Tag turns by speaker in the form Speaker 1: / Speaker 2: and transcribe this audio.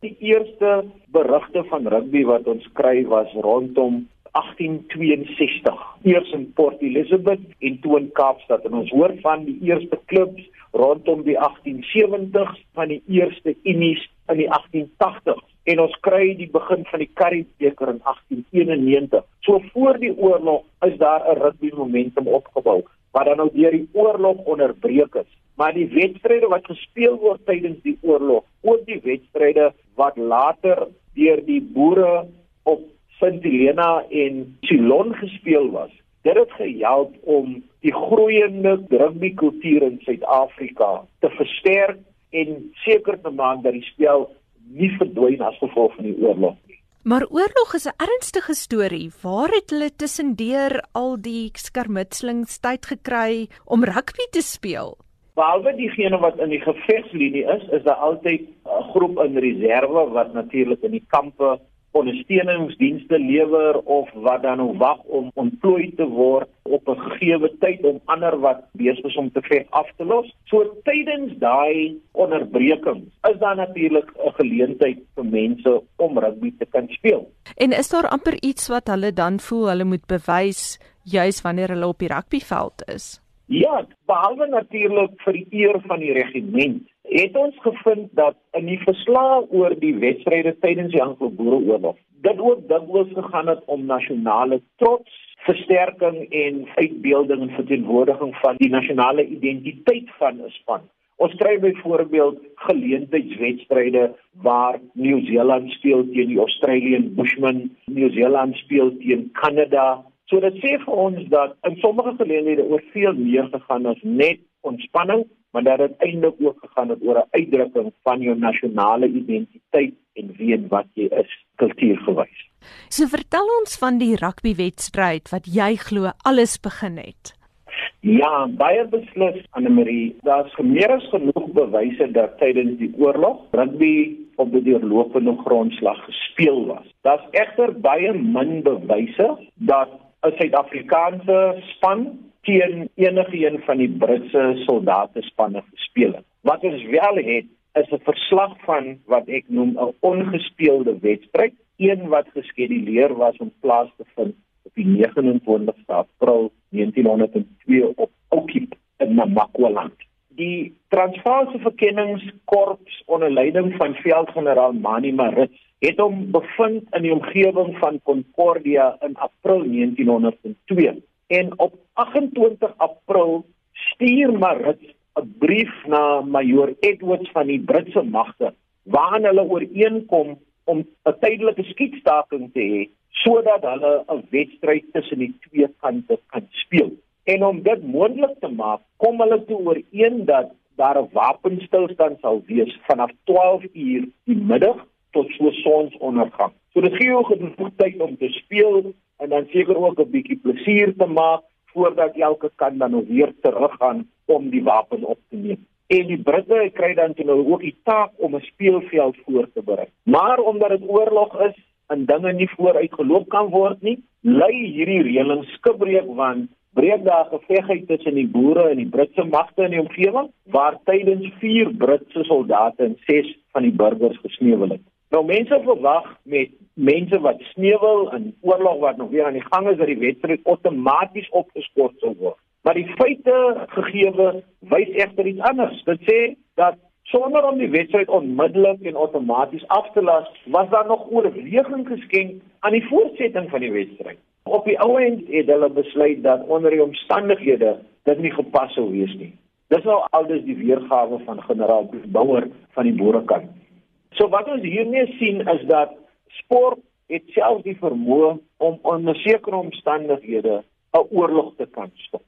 Speaker 1: Die eerste berigte van rugby wat ons kry was rondom 1862 eers in Port Elizabeth en toe in Kaapstad en ons hoor van die eerste klubs rondom die 1870s van die eerste unies in die 1880s en ons kry die begin van die Currie-beker in 1891. So voor die oorlog is daar 'n rugby momentum opgebou wat dan nou deur die oorlog onderbreek is. Maar die wedstryde wat gespeel word tydens die oorlog, ook die wedstryde wat later deur die boere op Sint Helena en Ceylon gespeel was. Dit het gehelp om die groeiende rugby kultuur in Suid-Afrika te versterk en seker te maak dat die spel nie verdwyn as gevolg van die oorlog nie.
Speaker 2: Maar oorlog is 'n ernstige storie. Waar het hulle tussendeur al die skermutselings tyd gekry om rugby te speel?
Speaker 1: Behalwe diegene wat in die gevegslinie is, is daar altyd 'n groep in reserve wat natuurlik in die kampe ondersteuningsdienste lewer of wat dan nou wag om ontplooi te word op 'n gegeewe tyd om ander wat besig is om te veg af te los. So tydens daai onderbrekings is daar natuurlik 'n geleentheid vir mense om rugby te kan speel.
Speaker 2: En is daar amper iets wat hulle dan voel hulle moet bewys juis wanneer hulle op die rugbyveld is?
Speaker 1: Ja, behalwe natuurlik vir die eer van die regiment het ons gevind dat in die verslae oor die wedstryde tydens die Anglo-Boereoorlog dit ook dikwels gegaan het om nasionale trots, versterking en uitbeelding en verteenwoordiging van die nasionale identiteit van 'n span. Ons kry byvoorbeeld geleentheidswedstryde waar Nieu-Seeland speel teen die Australian Bushmen, Nieu-Seeland speel teen Kanada. So dit sê vir ons dat in sommige geleenthede oor veel meer gegaan as net ontspanning maar dat dit eintlik ook gegaan het oor 'n uitdrukking van jou nasionale identiteit en wie en wat jy is, kultuurgewys.
Speaker 2: So vertel ons van die rugbywedstryd wat jy glo alles begin het.
Speaker 1: Ja, baie beslis Anne-Marie, daar's meer as genoeg bewyse dat tydens die oorlog rugby op die deurlopende grondslag gespeel was. Daar's egter baie min bewyse dat 'n Suid-Afrikaanse span teen enige een van die Britse soldate spanne gespeel het. Wat ons wel het is 'n verslag van wat ek noem 'n ongespeelde wedstryd, een wat geskeduleer was om plaas te vind op die 29ste April 1902 op Oukiep in Namakwaland. Die Transvaalse Verkenningskorps onder leiding van veldgeneraal Mani Marits het hom bevind in die omgewing van Concordia in April 1902 en op 28 April stuur Marits 'n brief na Major Edwards van die Britse magte waarin hulle ooreenkom om 'n tydelike skietstaking te hê sodat hulle 'n wedstryd tussen die twee kante kan speel. En om dit moontlik te maak, kom hulle toe ooreen dat daar 'n wapenstilstand sal wees vanaf 12 uur die middag tot so sonsondergang. So dit gee jou genoeg tyd om te speel en dan seker ook 'n bietjie plesier te maak voordat elke kan dan nou weer teruggaan om die wapen op te neem. En die Britte kry dan toe nou ook die taak om 'n speelveld voor te berei. Maar omdat dit oorlog is en dinge nie vooruit geloop kan word nie, lei hierdie reëling skibreek want breek daar gevegheid tussen die boere en die Britse magte in die omgewing waar tydens 4 Britse soldate en 6 van die burgers gesneuwel het. Nou mense verwag met mense wat sneuwel in oorlog wat nog weer aan die gang is dat die wedstryd outomaties opgeskort sal word. Maar die feite gegeewe wys egter iets anders. Dit sê dat sonder om die wedstryd onmiddellik en outomaties af te las, was daar nog oorweging geskenk aan die voortsetting van die wedstryd. Op die ou end het hulle besluit dat onder die omstandighede dit nie gepas sou wees nie. Dis nou aldus die weergawe van generaal Bouwer van die boerekant. So wat ons hiermee sien is dat sport het self die vermoë om onder sekere omstandighede 'n oorlog te kan stop.